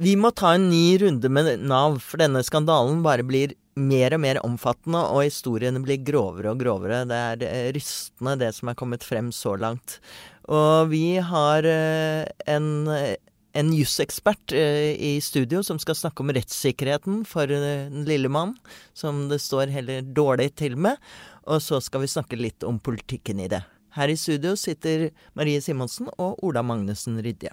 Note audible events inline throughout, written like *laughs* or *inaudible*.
Vi må ta en ny runde med Nav, for denne skandalen bare blir mer og mer omfattende, og historiene blir grovere og grovere. Det er eh, rystende, det som er kommet frem så langt. Og vi har eh, en, en jusekspert eh, i studio som skal snakke om rettssikkerheten for den lille mann, som det står heller dårlig til med. Og så skal vi snakke litt om politikken i det. Her i studio sitter Marie Simonsen og Ola Magnussen Rydje.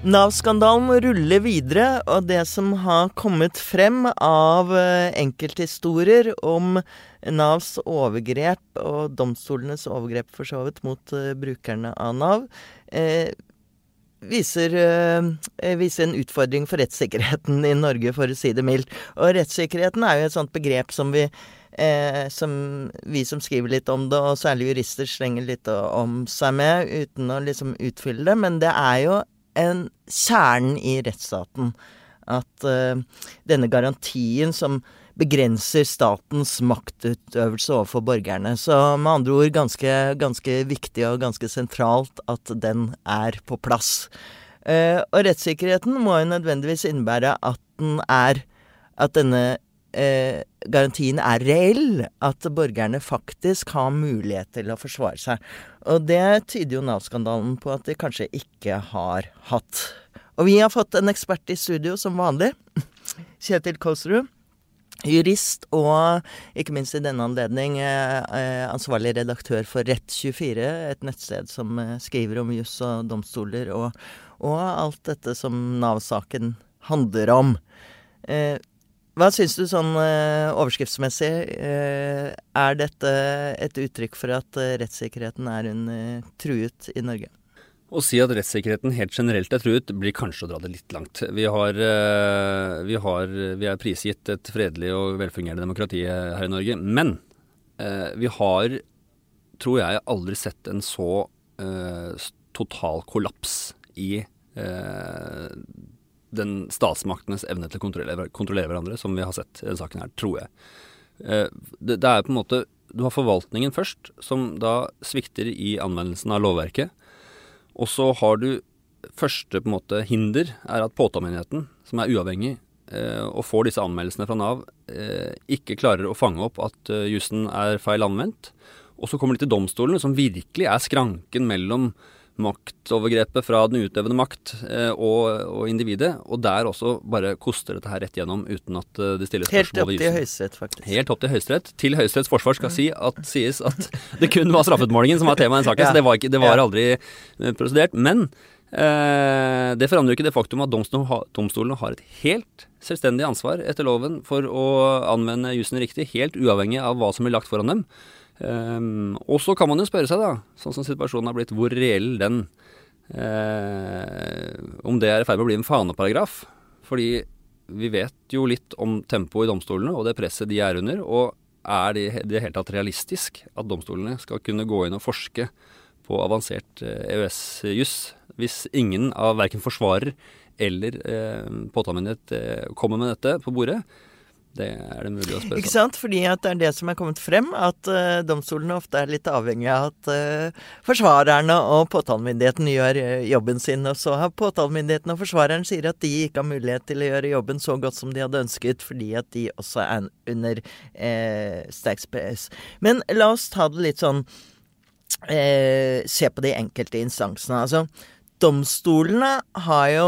Nav-skandalen ruller videre, og det som har kommet frem av eh, enkelthistorier om Navs overgrep, og domstolenes overgrep for så vidt, mot uh, brukerne av Nav, eh, viser, eh, viser, en utfordring for rettssikkerheten i Norge, for å si det mildt. Og rettssikkerheten er jo et sånt begrep som vi Eh, som vi som skriver litt om det, og særlig jurister, slenger litt om seg med, uten å liksom utfylle det. Men det er jo en kjernen i rettsstaten. At uh, denne garantien som begrenser statens maktutøvelse overfor borgerne. Så med andre ord ganske, ganske viktig og ganske sentralt at den er på plass. Uh, og rettssikkerheten må jo nødvendigvis innebære at den er At denne uh, garantien er reell. At borgerne faktisk har mulighet til å forsvare seg. Og det tyder jo Nav-skandalen på at de kanskje ikke har hatt. Og vi har fått en ekspert i studio som vanlig. *laughs* Kjetil Kåsrud. Jurist og ikke minst i denne anledning eh, ansvarlig redaktør for Rett24, et nettsted som eh, skriver om juss og domstoler og, og, alt dette som Nav-saken handler om. Eh, hva syns du sånn uh, overskriftsmessig? Uh, er dette et uttrykk for at uh, rettssikkerheten er under truet i Norge? Å si at rettssikkerheten helt generelt er truet, blir kanskje å dra det litt langt. Vi, har, vi, har, vi er prisgitt et fredelig og velfungerende demokrati her i Norge. Men vi har, tror jeg, aldri sett en så total kollaps i den statsmaktenes evne til å kontrollere, kontrollere, hverandre, som vi har sett i denne saken her, tror jeg. Eh, det, det, er på en måte Du har forvaltningen først, som da svikter i anvendelsen av lovverket. Og så har du første på en måte hinder, er at påtalemyndigheten, som er uavhengig, eh, og får disse anmeldelsene fra Nav, eh, ikke klarer å fange opp at jussen er feil anvendt. Og så kommer de til domstolene, som virkelig er skranken mellom maktovergrepet fra den utøvende makt eh, og, og, individet. Og der også bare koster dette her rett gjennom uten at eh, det stilles spørsmål ved jussen. Helt opp til Høyesterett, faktisk. Helt opp til Høyesterett. Til Høyesteretts forsvar skal si at, sies at det kun var straffeutmålingen som var tema i den saken. ja. Så det var, ikke, det var aldri eh, prosedert. Men eh, det forandrer jo ikke det faktum at domstolene har et helt selvstendig ansvar etter loven for å anvende jussen riktig, helt uavhengig av hva som blir lagt foran dem. Um, og så kan man jo spørre seg, da, sånn som situasjonen har blitt, hvor reell den uh, Om det er i ferd med å bli en faneparagraf. Fordi vi vet jo litt om tempoet i domstolene og det presset de er under. Og er det i det hele tatt realistisk at domstolene skal kunne gå inn og forske på avansert uh, EØS-juss hvis ingen av verken forsvarer eller uh, påtalemyndighet uh, kommer med dette på bordet? Det er det mulig å spørre Ikke sant? Fordi at det er det som er kommet frem, at uh, domstolene ofte er litt avhengig av at uh, forsvarerne og påtalemyndigheten gjør uh, jobben sin. Og så har påtalemyndigheten og forsvareren sier at de ikke har mulighet til å gjøre jobben så godt som de hadde ønsket, fordi at de også er under eh, sterk press. Men la oss ta det litt sånn Se på de enkelte instansene. Altså, domstolene har jo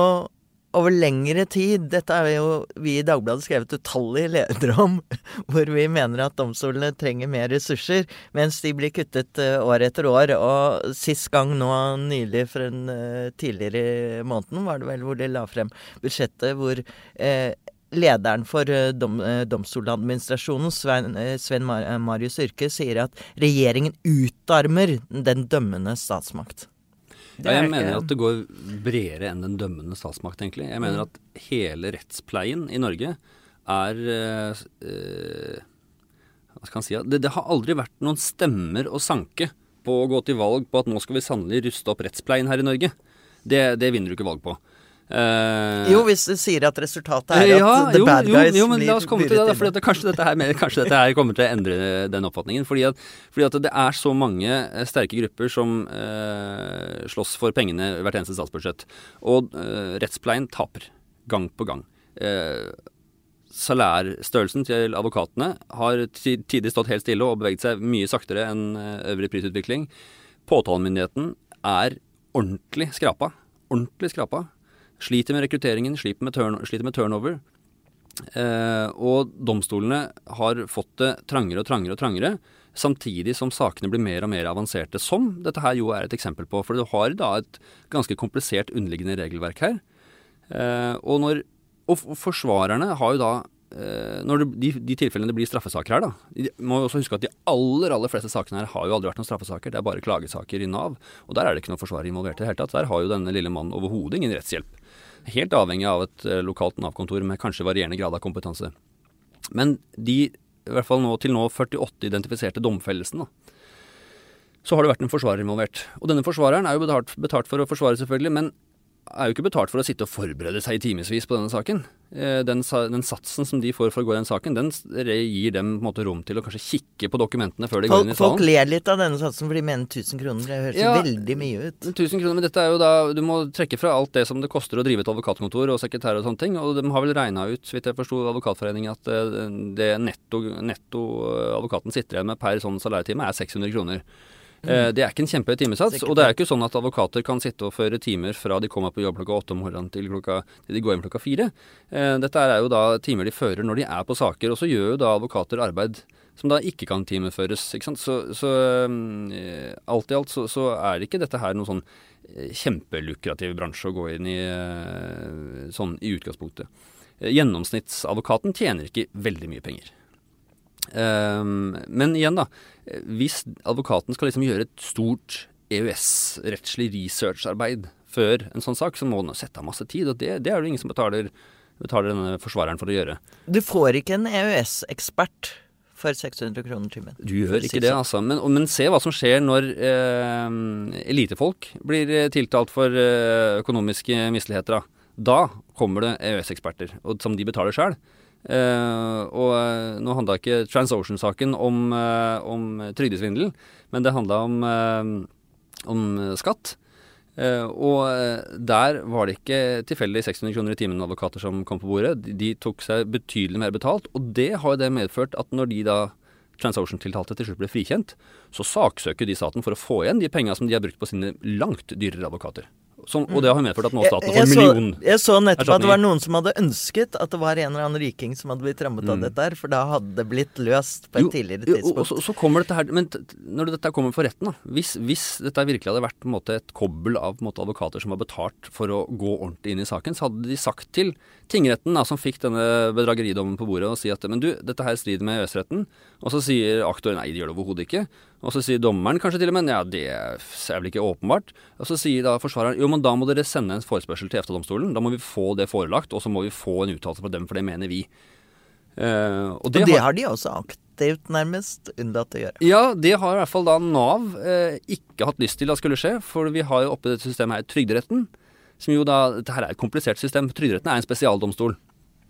over lengre tid Dette er jo vi i Dagbladet skrevet utallige ledere om, *laughs* hvor vi mener at domstolene trenger mer ressurser, mens de blir kuttet uh, år etter år. Og sist gang nå nylig for en uh, tidligere måneden, var det vel hvor de la frem budsjettet hvor eh, lederen for dom, Domstoladministrasjonen, Svein, Sven Marius Yrke, sier at regjeringen utarmer den dømmende statsmakt. Ja, jeg mener at det går bredere enn den dømmende statsmakt, egentlig. Jeg mener mm. at hele rettspleien i Norge er eh, Hva skal man si? Det, det har aldri vært noen stemmer å sanke på å gå til valg på at nå skal vi sannelig ruste opp rettspleien her i Norge. Det, det vinner du ikke valg på. Uh, jo, hvis du sier at resultatet er ja, at the jo, bad guys jo, jo, men blir la oss komme til det, da, for kanskje, dette her, kanskje dette her kommer til å endre den oppfatningen. Fordi at, fordi at det er så mange eh, sterke grupper som uh, slåss for pengene hvert eneste statsbudsjett. Og uh, rettspleien taper gang på gang. salærstørrelsen til advokatene har tidlig stått helt stille og beveget seg mye saktere enn øvrig prisutvikling. Påtalemyndigheten er ordentlig skrapa. Ordentlig skrapa. Sliter med rekrutteringen, sliter med, turn, sliter med turnover. Eh, og domstolene har fått det trangere og trangere og trangere, samtidig som sakene blir mer og mer avanserte, som dette her jo er et eksempel på. For du har da et ganske komplisert underliggende regelverk her. Eh, og, når, og forsvarerne har jo da Eh, når de, de, tilfellene det blir straffesaker her, da de, må også huske at de aller aller fleste sakene her har jo aldri vært noen straffesaker. Det er bare klagesaker i Nav. Og der er det ikke noen forsvarer involvert i det hele tatt. Der har jo denne lille mannen overhodet ingen rettshjelp. Helt avhengig av et uh, lokalt Nav-kontor med kanskje varierende grad av kompetanse. Men de, i hvert fall nå, til nå 48 identifiserte domfellelsene, så har det vært en forsvarer involvert. Og denne forsvareren er jo betalt, betalt for å forsvare, selvfølgelig, men er jo ikke betalt for å sitte og forberede seg i timevis på denne saken. Eh, den, den, satsen som de får for å gå i den saken, den gir dem på en måte rom til å kanskje kikke på dokumentene før de folk, går inn i salen. Folk ler litt av denne satsen, for de mener 1000 kroner. Det høres ja, veldig mye ut. 1000 kroner, men dette er jo da Du må trekke fra alt det som det koster å drive et advokatkontor og sekretær og sånne ting. Og de har vel regna ut, så vidt jeg forsto Advokatforeningen, at eh, det netto, netto eh, advokaten sitter igjen med per sånn salærtime, er 600 kroner. Mm. Det er ikke en kjempehøy timesats, og det er ikke sånn at advokater kan sitte og føre timer fra de kommer på jobb klokka åtte om morgenen til, klokka, til de går hjem klokka fire. Eh, dette er jo da timer de fører når de er på saker, og så gjør jo da advokater arbeid som da ikke kan timeføres. Ikke sant? Så, så eh, alt i alt så, så, er ikke dette her noen sånn kjempelukrativ bransje å gå inn i sånn i utgangspunktet. Gjennomsnittsadvokaten tjener ikke veldig mye penger. Um, men igjen, da. Hvis advokaten skal liksom gjøre et stort EØS-rettslig researcharbeid før en sånn sak, så må den sette av masse tid. Og det, det er det ingen som betaler, betaler, denne forsvareren for å gjøre. Du får ikke en EØS-ekspert for 600 kroner timen. Du gjør ikke det, sånn. altså. Men, men, se hva som skjer når eh, elitefolk blir eh, tiltalt for eh, økonomiske misligheter. Da. da kommer det EØS-eksperter, som de betaler sjøl. Uh, og uh, nå handla ikke TransOcean-saken om, uh, om trygdesvindel, men det handla om, om, skatt. og der var det ikke tilfeldig 600 kroner i timen advokater som kom på bordet. De, de, tok seg betydelig mer betalt, og det har jo det medført at når de da TransOcean-tiltalte til slutt ble frikjent, så saksøker de staten for å få igjen de penga som de har brukt på sine langt dyrere advokater. Som, og det har medført at nå staten får million Jeg så nettopp at det var noen som hadde ønsket at det var en eller annen riking som hadde blitt rammet mm. av dette her, for da hadde det blitt løst på et jo, tidligere tidspunkt. Jo, og så, så, kommer dette her Men når dette kommer for retten, da hvis, hvis, dette virkelig hadde vært måte, et kobbel av måte, advokater som var betalt for å gå ordentlig inn i saken, så hadde de sagt til tingretten, da, som fikk denne bedrageridommen på bordet, og si at men du, dette her strider med EØS-retten. Og så sier aktor nei, det gjør det overhodet ikke. Og så sier dommeren kanskje til og med ja, det er vel ikke åpenbart. Og så sier da forsvareren jo, men da må dere sende en forespørsel til EFTA-domstolen. Da må vi få det forelagt, og så må vi få en uttalelse fra dem, for det mener vi. Uh, og det, og det har, har, de også aktivt nærmest unnlatt å gjøre. Ja, det har i hvert fall da Nav uh, ikke hatt lyst til at skulle skje. For vi har jo oppe dette systemet her Trygderetten. Som jo da, Dette her er et komplisert system. Trygderetten er en spesialdomstol.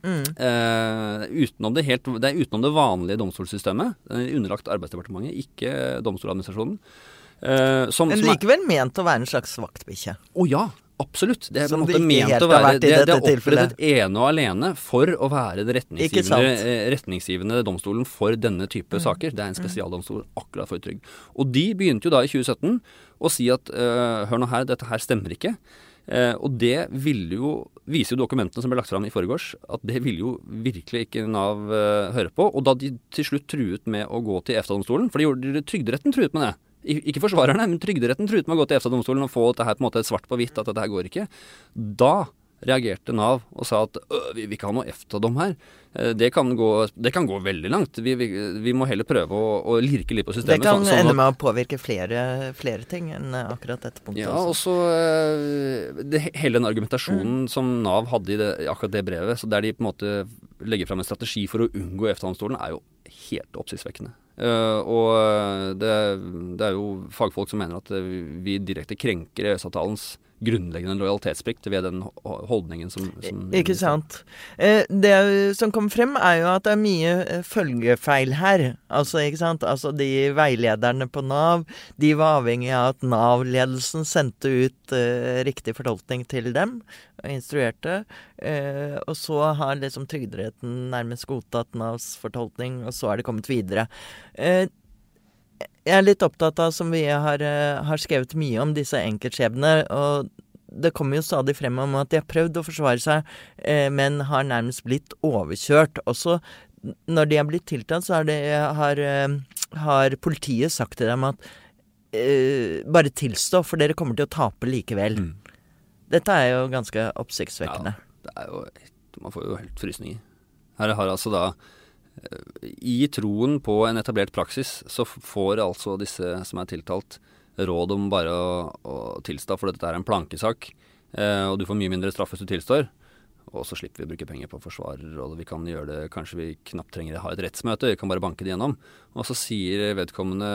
Mm. Uh, utenom det helt, det er utenom det vanlige domstolssystemet. Er underlagt Arbeidsdepartementet, ikke Domstoladministrasjonen. Uh, som, Men likevel ment å være en slags vaktbikkje? Å oh, ja, absolutt. Det er på en måte ment å være Det, det er opprettet ene og alene for å være det retningsgivende, eh, retningsgivende domstolen for denne type mm. saker. Det er en mm. spesialdomstol akkurat for trygd. Og de begynte jo da i 2017 å si at uh, hør nå her, dette her stemmer ikke. Uh, og det ville jo, viser jo dokumentene som ble lagt fram i forgårs, at det ville jo virkelig ikke Nav uh, høre på. Og da de til slutt truet med å gå til EFTA-domstolen, for de gjorde Trygderetten truet med det. Ikke forsvarerne, men Trygderetten truet med å gå til EFTA-domstolen og få dette her på en måte svart på hvitt, at dette her går ikke. Da reagerte Nav og sa at vi vil ikke ha noe EFTA-dom her. Eh, det kan, gå, det kan, gå, veldig langt. Vi, vi, vi må heller prøve å, å, lirke litt på systemet. Det kan sånn, sånn ende med å påvirke flere, flere, ting enn akkurat dette punktet. Ja, og så eh, hele den argumentasjonen mm. som Nav hadde i, det, akkurat det brevet, så der de på en måte legger fram en strategi for å unngå EFTA-domstolen, er jo helt oppsiktsvekkende. Uh, og det, det, er jo fagfolk som mener at vi direkte krenker EØS-avtalens grunnleggende lojalitetsplikt ved den holdningen som, som Ikke sant. Eh, det som kom frem, er jo at det er mye eh, følgefeil her. Altså, ikke sant. Altså, de veilederne på Nav, de var avhengig av at Nav-ledelsen sendte ut uh, riktig fortolkning til dem, og instruerte. Uh, og så har liksom Trygderetten nærmest godtatt Navs fortolkning, og så er det kommet videre. Uh, jeg er litt opptatt av, som vi har, eh, har skrevet mye om, disse enkeltskjebner. Og det kommer jo stadig frem om at de har prøvd å forsvare seg, eh, men har nærmest blitt overkjørt. Også når de har blitt tiltalt, så har, det, har, eh, har politiet sagt til dem at eh, bare tilstå, for dere kommer til å tape likevel. Mm. Dette er jo ganske oppsiktsvekkende. Ja, det er jo Man får jo helt frysninger. Her har altså da i troen på en etablert praksis, så får altså disse som er tiltalt, råd om bare å, å tilstå, for dette er en plankesak. Eh, og du får mye mindre straff hvis du tilstår. Og så slipper vi å bruke penger på forsvarer, og vi kan gjøre det Kanskje vi knapt trenger å ha et rettsmøte, vi kan bare banke det gjennom. Og så sier vedkommende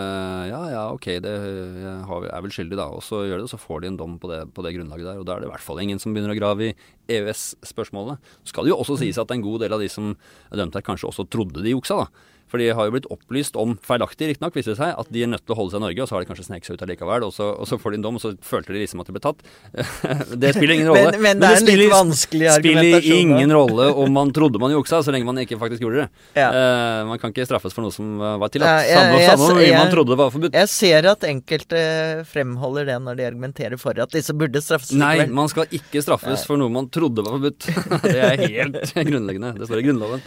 ja ja, ok, det er vel skyldig da. Og så gjør det, og så får de en dom på det, på det grunnlaget der. Og da er det i hvert fall ingen som begynner å grave i EØS-spørsmålene. Så skal det jo også sies at en god del av de som er dømt her, kanskje også trodde de juksa, da. For de har jo blitt opplyst om, feilaktig riktignok, viser det seg, at de er nødt til å holde seg i Norge, og så har de kanskje sneket seg ut allikevel, og så, og så får de en dom, og så følte de liksom at de ble tatt. *laughs* det spiller ingen rolle. Men, men det er en litt vanskelig argumentasjon. spiller ingen rolle om man trodde man juksa, så lenge man ikke faktisk gjorde det. Ja. Uh, man kan ikke straffes for noe som var tillatt. Samme samme om man trodde det var forbudt. Jeg ser at enkelte fremholder det når de argumenterer for at disse burde straffes Nei, vel? man skal ikke straffes Nei. for noe man trodde var forbudt. *laughs* det er helt *laughs* grunnleggende. Det står i Grunnloven.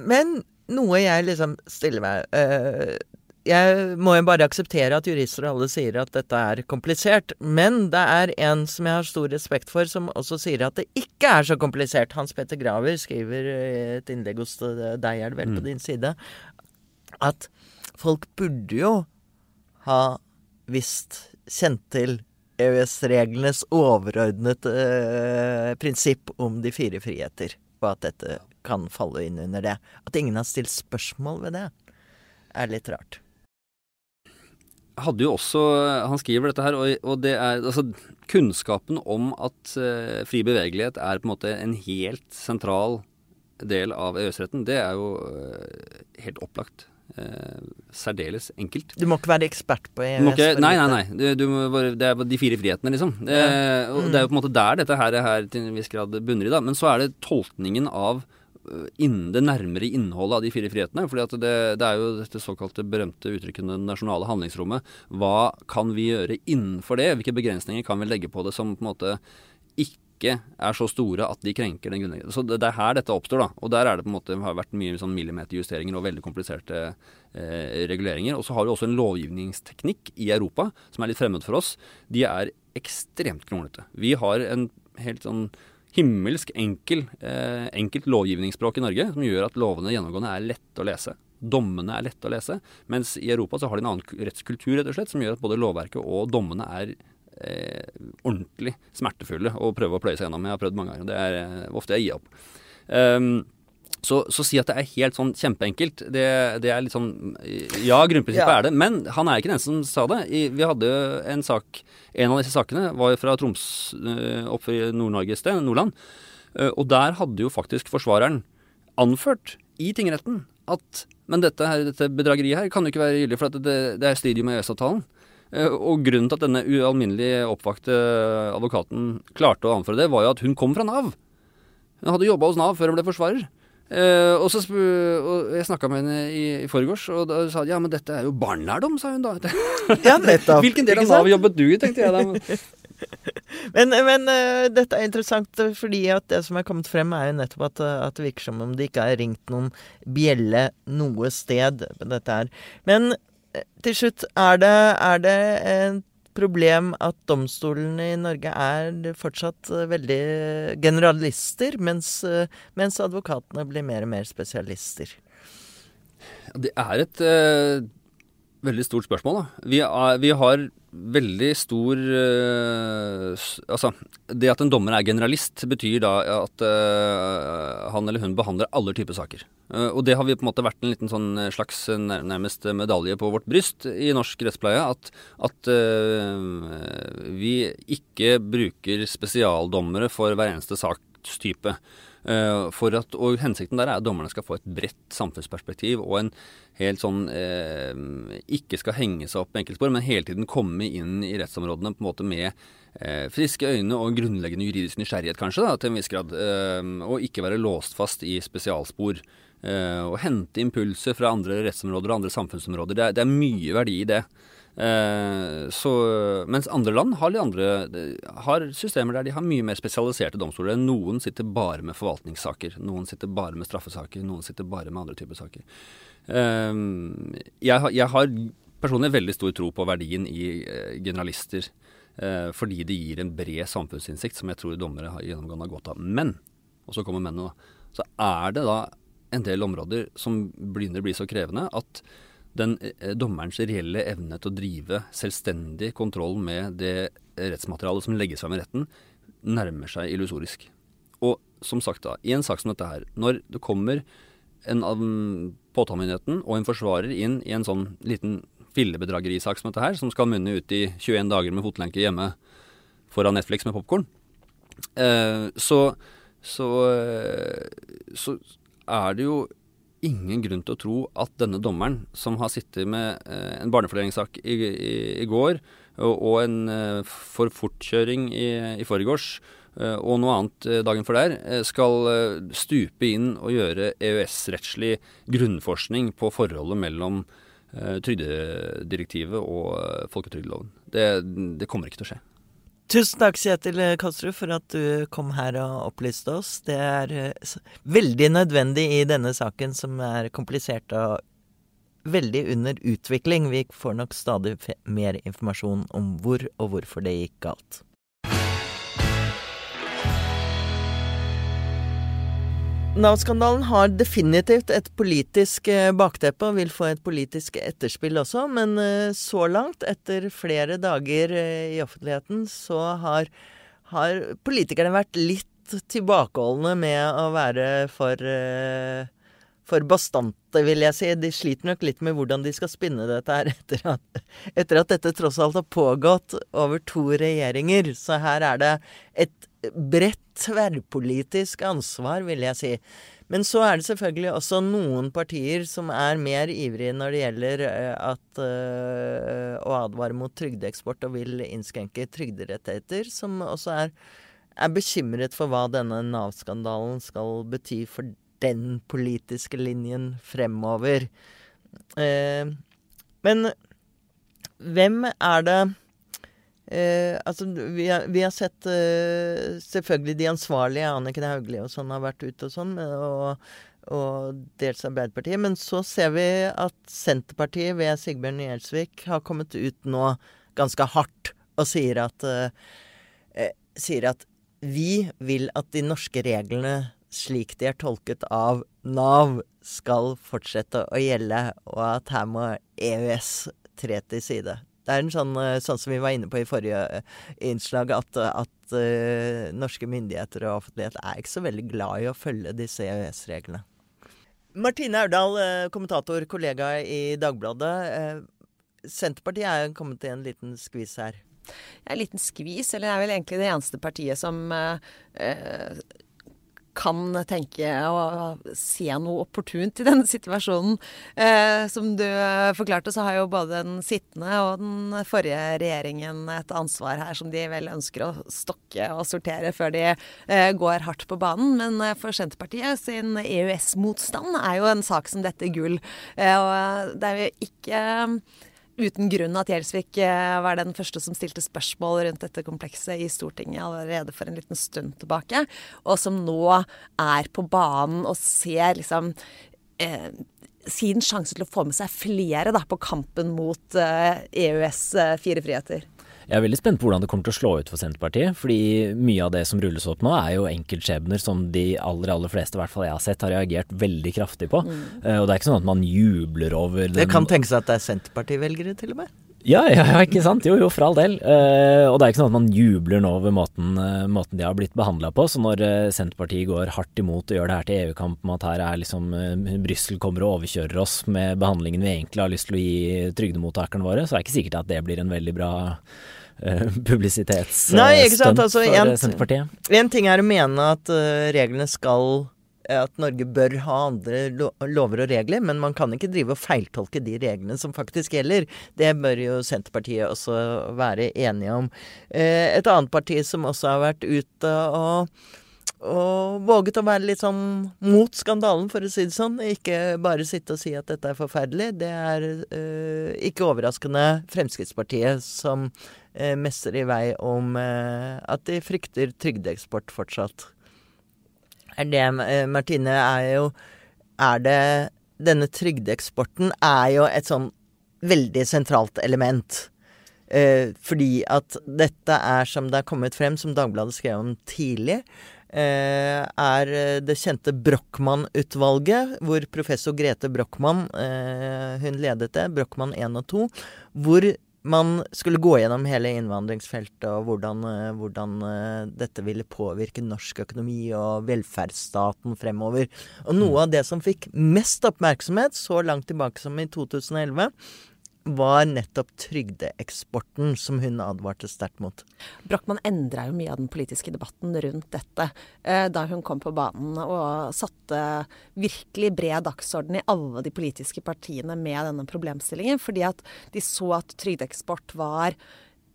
Men noe jeg liksom stiller meg uh, Jeg må jo bare akseptere at jurister og alle sier at dette er komplisert. Men det er en som jeg har stor respekt for, som også sier at det ikke er så komplisert. Hans Petter Graver skriver i et innlegg hos deg, er det vel, på mm. din side, at folk burde jo ha visst, kjent til EØS-reglenes overordnede uh, prinsipp om de fire friheter, og at dette kan falle inn under det. At ingen har stilt spørsmål ved det, er litt rart. Hadde jo også, Han skriver dette her, og, og det er altså Kunnskapen om at uh, fri bevegelighet er på en måte en helt sentral del av EØS-retten, det er jo uh, helt opplagt. Uh, særdeles enkelt. Du må ikke være ekspert på EØS? Ikke, nei, nei, nei. Du, du bare, det er de fire frihetene, liksom. Ja. Uh, mm. Det er jo på en måte der dette her, her til en viss grad bunner i. da. Men så er det tolkningen av innen det nærmere innholdet av de fire frihetene. fordi det, det, er jo dette såkalte berømte uttrykket 'det nasjonale handlingsrommet'. Hva kan vi gjøre innenfor det? Hvilke begrensninger kan vi legge på det som på en måte ikke er så store at de krenker den grunnleggende Så det, det, er her dette oppstår, da. Og der er det på en måte har vært mye sånn millimeterjusteringer og veldig kompliserte eh, reguleringer. Og så har vi også en lovgivningsteknikk i Europa som er litt fremmed for oss. De er ekstremt kronglete. Vi har en helt sånn himmelsk enkel, eh, enkelt lovgivningsspråk i Norge som gjør at lovene gjennomgående er lette å lese. Dommene er lette å lese. Mens i Europa så har de en annen rettskultur rett og slett, som gjør at både lovverket og dommene er eh, ordentlig smertefulle å prøve å pløye seg gjennom. Jeg har prøvd mange ganger. Det er eh, ofte jeg gir opp. Um, så, så, si at det er helt sånn kjempeenkelt, det, det er litt sånn Ja, grunnprinsippet ja. er det, men han er ikke den som sa det. I, vi hadde en sak En av disse sakene var fra Troms, øh, opp i Nord-Norge et sted, Nordland. Øh, og der hadde jo faktisk forsvareren anført i tingretten at Men dette, her, dette bedrageriet her kan jo ikke være gyldig, for det, det er stridig med EØS-avtalen. Øh, og grunnen til at denne ualminnelig oppvakte advokaten klarte å anføre det, var jo at hun kom fra Nav. Hun hadde jobba hos Nav før hun ble forsvarer. Uh, og så og Jeg snakka med henne i, i forgårs, og da sa hun ja, men dette er jo barnelærdom, sa hun da. *laughs* ja, nettopp. Hvilken del av Nav jobbet du i, tenkte jeg da. men, *laughs* men uh, dette er interessant, fordi at det som er kommet frem, er jo nettopp at, at det virker som om det ikke har ringt noen bjelle noe sted. Dette her. Men til slutt, er det, er det en problem at domstolene i Norge er fortsatt eh, veldig generalister, mens, eh, mens advokatene blir mer og mer spesialister. Det er et uh, veldig stort spørsmål. Da. Vi, er, vi har veldig stor uh, Altså, det at en dommer er generalist, betyr da at uh, han eller hun behandler alle typer saker. Uh, og det har vi på en måte vært en liten sånn slags nærmest medalje på vårt bryst i norsk rettspleie. At, at vi ikke bruker spesialdommere for hver eneste sakstype. Uh, for at, og Hensikten der er at dommerne skal få et bredt samfunnsperspektiv og en helt sånn eh, Ikke skal henge seg opp med enkeltspor, men hele tiden komme inn i rettsområdene på en måte med eh, friske øyne og grunnleggende juridisk nysgjerrighet, kanskje, da, til en viss grad. og ikke være låst fast i spesialspor. og hente impulser fra andre rettsområder og andre samfunnsområder. Det er, det er mye verdi i det. Eh, så, mens andre land har, andre, har, systemer der de har mye mer spesialiserte domstoler. Noen sitter bare med forvaltningssaker, noen sitter bare med straffesaker, noen sitter bare med andre typer saker. Eh, jeg, jeg har personlig veldig stor tro på verdien i eh, generalister. fordi det gir en bred samfunnsinnsikt som jeg tror dommere har gjennomgående har godt av. Men, og så kommer mennene, da. Så er det da en del områder som begynner å bli så krevende at den eh, dommerens reelle evne til å drive selvstendig kontroll med det rettsmaterialet som legges fram i retten, nærmer seg illusorisk. Og som sagt, da, i en sak som dette her, når det kommer en av påtalemyndigheten og en forsvarer inn i en sånn liten fillebedragerisak som dette her, som skal munne ut i 21 dager med fotlenke hjemme foran Netflix med popkorn, eh, så, så, eh, så er det jo ingen grunn til å tro at denne dommeren, som har sittet med eh, en barnefordelingssak i, i, i, går og, og en eh, for fortkjøring i, i forgårs, eh, og noe annet dagen før der, skal stupe inn og gjøre EØS-rettslig grunnforskning på forholdet mellom trygdedirektivet og folketrygdloven. Det, det kommer ikke til å skje. Tusen takk, Kjetil Kastrup, for at du kom her og opplyste oss. Det er eh, veldig nødvendig i denne saken, som er komplisert og veldig under utvikling. Vi får nok stadig mer informasjon om hvor og hvorfor det gikk galt. Nav-skandalen har definitivt et politisk eh, bakteppe og vil få et politisk etterspill også, men eh, så langt, etter flere dager eh, i offentligheten, så har, har politikerne vært litt tilbakeholdne med å være for, for bastante, vil jeg si. De sliter nok litt med hvordan de skal spinne dette her *laughs* etter at, etter at dette tross alt har pågått over to regjeringer. Så her er det et bredt tverrpolitisk ansvar, vil jeg si. Men så er det selvfølgelig også noen partier som er mer ivrige når det gjelder eh, at, uh, å advare mot trygdeeksport og vil innskrenke trygderettigheter, som også er, er bekymret for hva denne Nav-skandalen skal bety for den politiske linjen fremover. Uh, men hvem er det Eh, altså, vi har, vi har sett eh, selvfølgelig de ansvarlige, Anniken Hauglie og sånn, har vært ute og sånn, og, og dels Arbeiderpartiet. Men så ser vi at Senterpartiet ved Sigbjørn Gjelsvik har kommet ut nå ganske hardt og sier at, eh, eh, sier at vi vil at de norske reglene slik de er tolket av Nav, skal fortsette å gjelde, og at her må EØS tre til side. Det er en sånn, eh, sånn som vi var inne på i forrige eh, innslag, at, at uh, norske myndigheter og offentlighet er ikke så veldig glad i å følge disse EØS-reglene. Martine Aurdal, kommentator, kollega i Dagbladet. Senterpartiet er kommet i en liten skvis her. En liten skvis, eller er vel egentlig det eneste partiet som eh, kan tenke og se noe opportunt i denne situasjonen. Eh, som du forklarte, så har jo både den sittende og den forrige regjeringen et ansvar her som de vel ønsker å stokke og sortere før de eh, går hardt på banen. Men eh, for Senterpartiet sin EØS-motstand er jo en sak som dette gull. Eh, og det er jo ikke uten grunn at Gjelsvik eh, var den første som stilte spørsmål rundt dette komplekset i Stortinget allerede for en liten stund tilbake, og som nå er på banen og ser liksom eh, sin sjanse til å få med seg flere da, på kampen mot eh, EØS' fire friheter. Jeg er veldig spent på hvordan det kommer til å slå ut for Senterpartiet. Fordi mye av det som rulles opp nå, er jo enkeltskjebner som de aller aller fleste, i hvert fall jeg har sett, har reagert veldig kraftig på. Mm. Uh, og det er ikke sånn at man jubler over den Det kan tenkes at det er Senterparti-velgere, til og med? Ja, ja, ja, ikke sant. Jo, jo, for all del. Eh, og det er ikke sånn at man jubler nå over måten, uh, måten de har blitt behandla på. Så når uh, Senterpartiet går hardt imot og gjør det her til EU-kamp med at her er liksom Brussel kommer og overkjører oss med behandlingen vi egentlig har lyst til å gi trygdemottakerne våre, så er det ikke sikkert at det blir en veldig bra publisitetsstunt altså, for en, Senterpartiet. En ting er å mene at reglene skal at Norge bør ha andre lover og regler, men man kan ikke drive og feiltolke de reglene som faktisk gjelder. Det bør jo Senterpartiet også være enige om. Et annet parti som også har vært ute og og våget å være litt sånn mot skandalen, for å si det sånn. Ikke bare sitte og si at dette er forferdelig. Det er uh, ikke overraskende Fremskrittspartiet som uh, messer i vei om uh, at de frykter trygdeeksport fortsatt. Er det, Martine, er jo Er det Denne trygdeeksporten er jo et sånn veldig sentralt element. fordi at dette er, som det er kommet frem, som Dagbladet skrev om tidlig, er eh, det kjente Brochmann-utvalget, hvor professor Grete Brochmann eh, hun ledet det, Brochmann 1 og 2, hvor man skulle gå gjennom hele innvandringsfeltet og hvordan, hvordan, dette ville påvirke norsk økonomi og velferdsstaten fremover. Og noe av det som fikk mest oppmerksomhet så langt tilbake som i 2011, var nettopp trygdeeksporten som hun advarte sterkt mot. Brochmann endra jo mye av den politiske debatten rundt dette eh, da hun kom på banen og satte virkelig bred dagsorden i alle de politiske partiene med denne problemstillingen. Fordi at de så at trygdeeksport var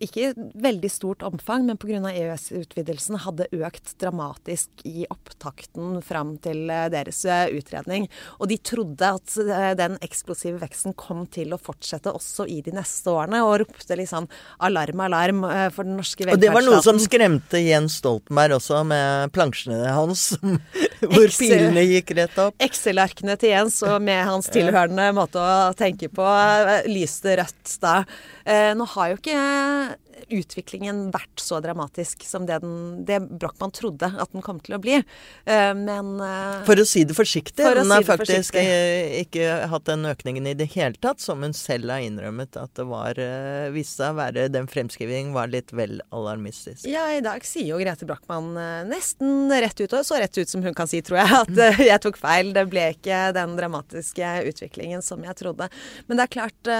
ikke i veldig stort omfang, men pga. EØS-utvidelsen hadde økt dramatisk i opptakten fram til eh, deres eh, utredning. Og de trodde at eh, den eksplosive veksten kom til å fortsette også i de neste årene, og ropte liksom alarm, alarm for den norske velferdsstaten. Og det var noe som skremte Jens Stoltenberg også, med plansjene hans, *laughs* hvor pilene gikk rett opp. Excel-arkene til Jens, og med hans tilhørende måte å tenke på, lyste rødt da. Nå har jo ikke utviklingen vært så dramatisk som det, den, det Brochmann trodde at den kom til å bli. Eh, men eh, For å si det forsiktig. For den har si faktisk forsiktig. ikke hatt den økningen i det hele tatt, som hun selv har innrømmet at det var eh, viste seg å være Den fremskrivingen var litt vel alarmistisk. Ja, i dag sier jo Grete Brochmann nesten rett ut, og så rett ut som hun kan si, tror jeg, at jeg tok feil. Det ble ikke den dramatiske utviklingen som jeg trodde. Men det er klart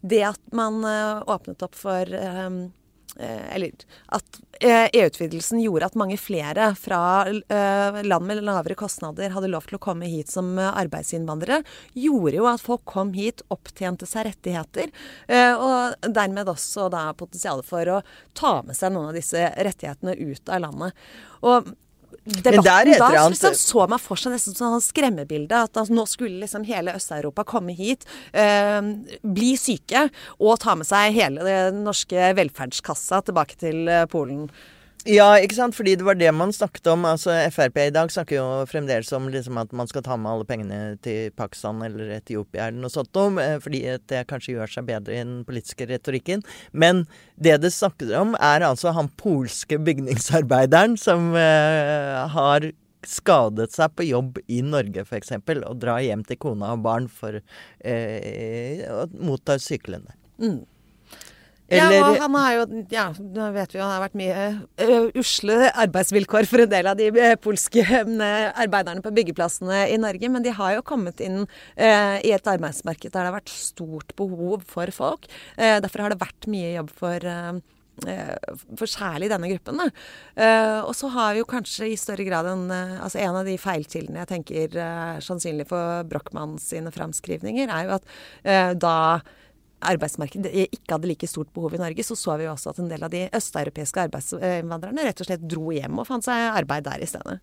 det at man åpnet opp for Eh, eller at EU-utvidelsen gjorde at mange flere fra eh, land med lavere kostnader hadde lov til å komme hit som arbeidsinnvandrere, gjorde jo at folk kom hit, opptjente seg rettigheter, eh, og dermed også da potensialet for å ta med seg noen av disse rettighetene ut av landet. Og debatten da liksom, så man for seg nesten sånn skremmebilde. At altså, nå skulle liksom hele Øst-Europa komme hit, eh, bli syke og ta med seg hele den norske velferdskassa tilbake til eh, Polen. Ja, ikke sant. Fordi det var det man snakket om. Altså, Frp i dag snakker jo fremdeles om liksom, at man skal ta med alle pengene til Pakistan eller Etiopia eller noe sånt noe, eh, fordi det kanskje gjør seg bedre i den politiske retorikken. Men det det snakkes om, er altså han polske bygningsarbeideren som eh, har skadet seg på jobb i Norge, f.eks., og drar hjem til kona og barn for eh, å motta sykelønn. Mm. Eller, ja, og han har jo Ja, nå vet vi jo han har vært mye uh, usle arbeidsvilkår for en del av de uh, polske uh, arbeiderne på byggeplassene i Norge. Men de har jo kommet inn i et arbeidsmarked der det har vært stort behov for folk. derfor har det vært mye jobb for for særlig denne gruppen. Uh, og så har vi jo kanskje i større grad en uh, altså En av de feilkildene jeg tenker er sannsynlig for Brochmann sine framskrivninger, er jo at da arbeidsmarkedet ikke hadde like stort behov i Norge, så så vi jo også at en del av de østeuropeiske arbeidsinnvandrerne rett og slett dro hjem og fant seg arbeid der i stedet.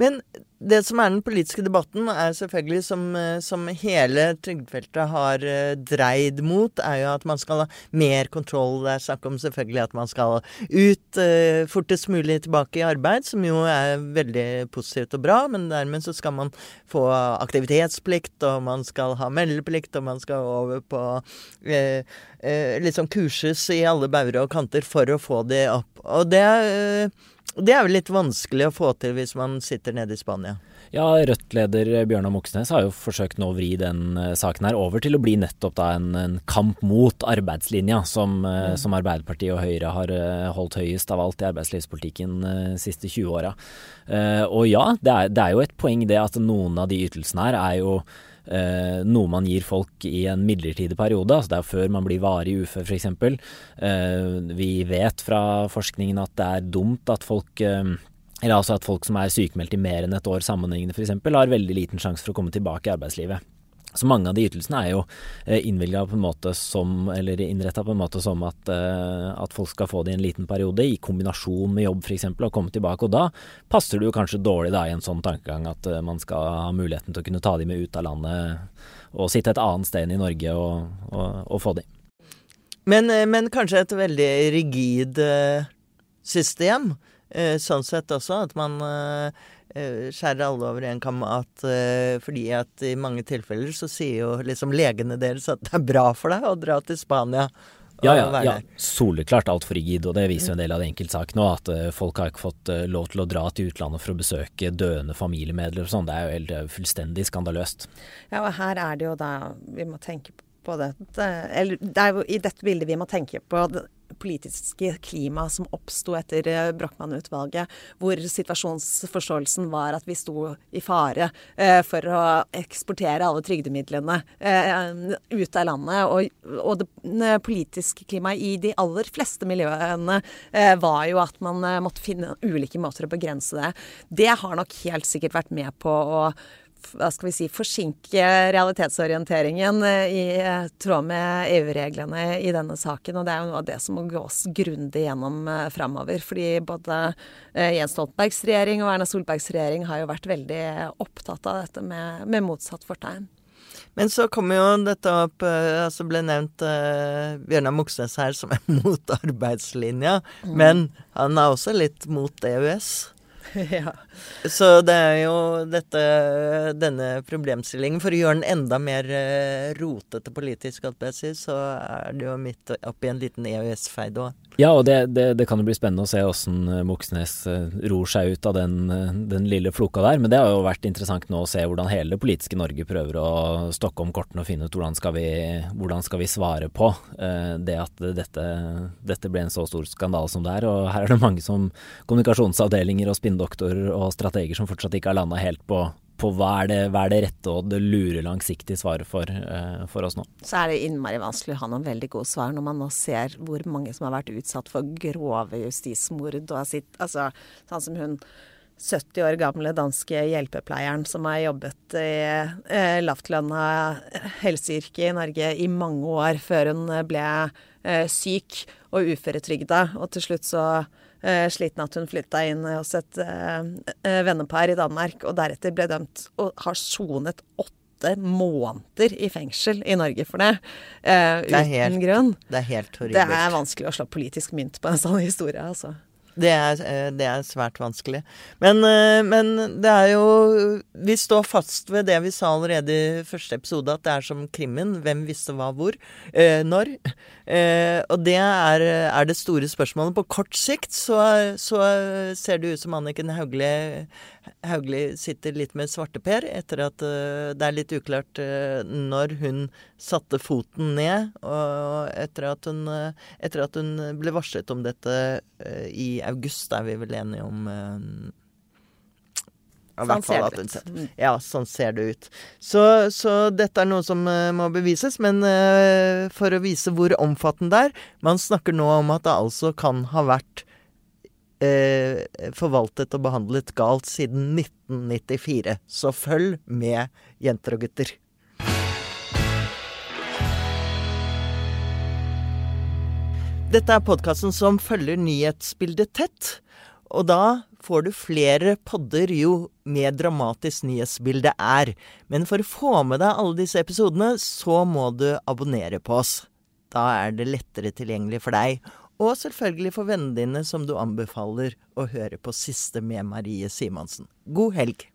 Men det som er den politiske debatten, er selvfølgelig, som, eh, som hele trygdefeltet har uh, dreid mot, er jo at man skal ha mer kontroll. Det er snakk om selvfølgelig at man skal ut uh, fortest mulig tilbake i arbeid, som jo er veldig positivt og bra, men dermed så skal man få aktivitetsplikt, og man skal ha meldeplikt, og man skal over på uh, liksom kurses i alle bauger og kanter for å få det opp. Og det uh, det er vel litt vanskelig å få til hvis man sitter nede i Spania? Ja, Rødt-leder Bjørnar Moxnes har jo forsøkt nå å vri den uh, saken her over til å bli nettopp da en, en kamp mot arbeidslinja, som, mm. som, Arbeiderpartiet og Høyre har holdt høyest av alt i arbeidslivspolitikken de siste 20 åra. og ja, det er, det er jo et poeng det at noen av de ytelsene her er jo eh, noe man gir folk i en midlertidig periode. altså Det er før man blir varig ufør f.eks. Eh, vi vet fra forskningen at det er dumt at folk eh, eller altså at folk som er sykemeldt i mer enn et år sammenhengende f.eks., har veldig liten sjanse for å komme tilbake i arbeidslivet. Så mange av de ytelsene er jo eh, innvilga på en måte som, eller innretta på en måte som at, eh, at, folk skal få det i en liten periode, i kombinasjon med jobb f.eks., og komme tilbake. Og da passer det jo kanskje dårlig da i en sånn tankegang at eh, man skal ha muligheten til å kunne ta de med ut av landet og sitte et annet sted enn i Norge og, og, og få de. Men, men, kanskje et veldig rigid system, sånn sett også, at man skjærer alle over en kam at uh, fordi at i mange tilfeller så sier jo liksom legene deres at det er bra for deg å dra til Spania. Ja, ja, ja. soleklart altfor rigid, og det viser jo en del av enkeltsaken nå. At uh, folk har ikke fått lov til å dra til utlandet for å besøke døende familiemedlemmer og sånn. Det er jo helt fullstendig skandaløst. Ja, og her er det jo da vi må tenke på det. Eller det er jo i dette bildet vi må tenke på politiske klima som oppsto etter eh, Brochmann-utvalget, hvor situasjonsforståelsen var at vi sto i fare eh, for å eksportere alle trygdemidlene eh, ut av landet. Og, og det politiske klimaet i de aller fleste miljøene var jo at man måtte finne ulike måter å begrense det. Det har nok helt sikkert vært med på å hva skal vi si, forsinke realitetsorienteringen eh, i eh, tråd med EU-reglene i denne saken. Og det er jo noe av det som må gås grundig gjennom eh, framover. Fordi både Jens Stoltenbergs regjering og Erna Solbergs regjering har jo vært veldig opptatt av dette med, med motsatt fortegn. Men så kommer jo dette opp altså ble nevnt uh, Bjørnar Moxnes her som er *laughs* mot arbeidslinja. Mm. Men han er også litt mot EØS. *laughs* ja. Så det er jo dette, denne problemstillingen For å gjøre den enda mer eh, rotete politisk, så er det jo midt oppi en liten EØS-feid òg. Ja, og det, det, det, kan jo bli spennende å se åssen eh, Moxnes eh, ror seg ut av den, den, lille floka der. Men det har jo vært interessant nå å se hvordan hele det politiske Norge prøver å stokke om kortene og finne ut hvordan skal vi, hvordan skal vi svare på det at dette, dette, ble en så stor skandale som det er. Og her er det mange som kommunikasjonsavdelinger og spinndoktorer og strateger som fortsatt ikke har landa helt på på hva er, det, hva er det rette og det lure langsiktige svaret for, uh, for, oss nå. Så er det innmari vanskelig å ha noen veldig gode svar når man nå ser hvor mange som har vært utsatt for grove justismord og har sitt Altså sånn som hun 70 år gamle danske hjelpepleieren som har jobbet i eh, lavtlønna helseyrke i Norge i mange år før hun ble eh, syk og uføretrygda, og til slutt så sliten at hun flytta inn hos et eh, eh, vennepar i Danmark, og deretter ble dømt og har sonet åtte måneder i fengsel i Norge for det. Eh, det uten helt, grunn. Det er helt horribelt. Det er vanskelig å slå politisk mynt på en sånn historie, altså. Det er, eh, det er, svært vanskelig. Men, eh, men, det er jo Vi står fast ved det vi sa allerede i første episode, at det er som krimmen. Hvem visste hva hvor? Eh, når? Og det er, er, det store spørsmålet. På kort sikt så, så ser det ut som Anniken Hauglie Hauglie sitter litt med svarteper etter at uh, det er litt uklart uh, når hun satte foten ned, og etter at hun, uh, etter at hun ble varslet om dette i august, er vi vel enige om. I hvert fall at hun ser, ja, sånn ser det ut. Så, så dette er noe som må bevises, men for å vise hvor omfattende det er Man snakker nå om at det altså kan ha vært eh, forvaltet og behandlet galt siden 1994. Så følg med, jenter og gutter. Dette er podkasten som følger nyhetsbildet tett. og da får du flere podder jo mer dramatisk nyhetsbilde er. Men for å få med deg alle disse episodene, så må du abonnere på oss. Da er det lettere tilgjengelig for deg. Og selvfølgelig for vennene dine som du anbefaler å høre på Siste med Marie Simonsen. God helg!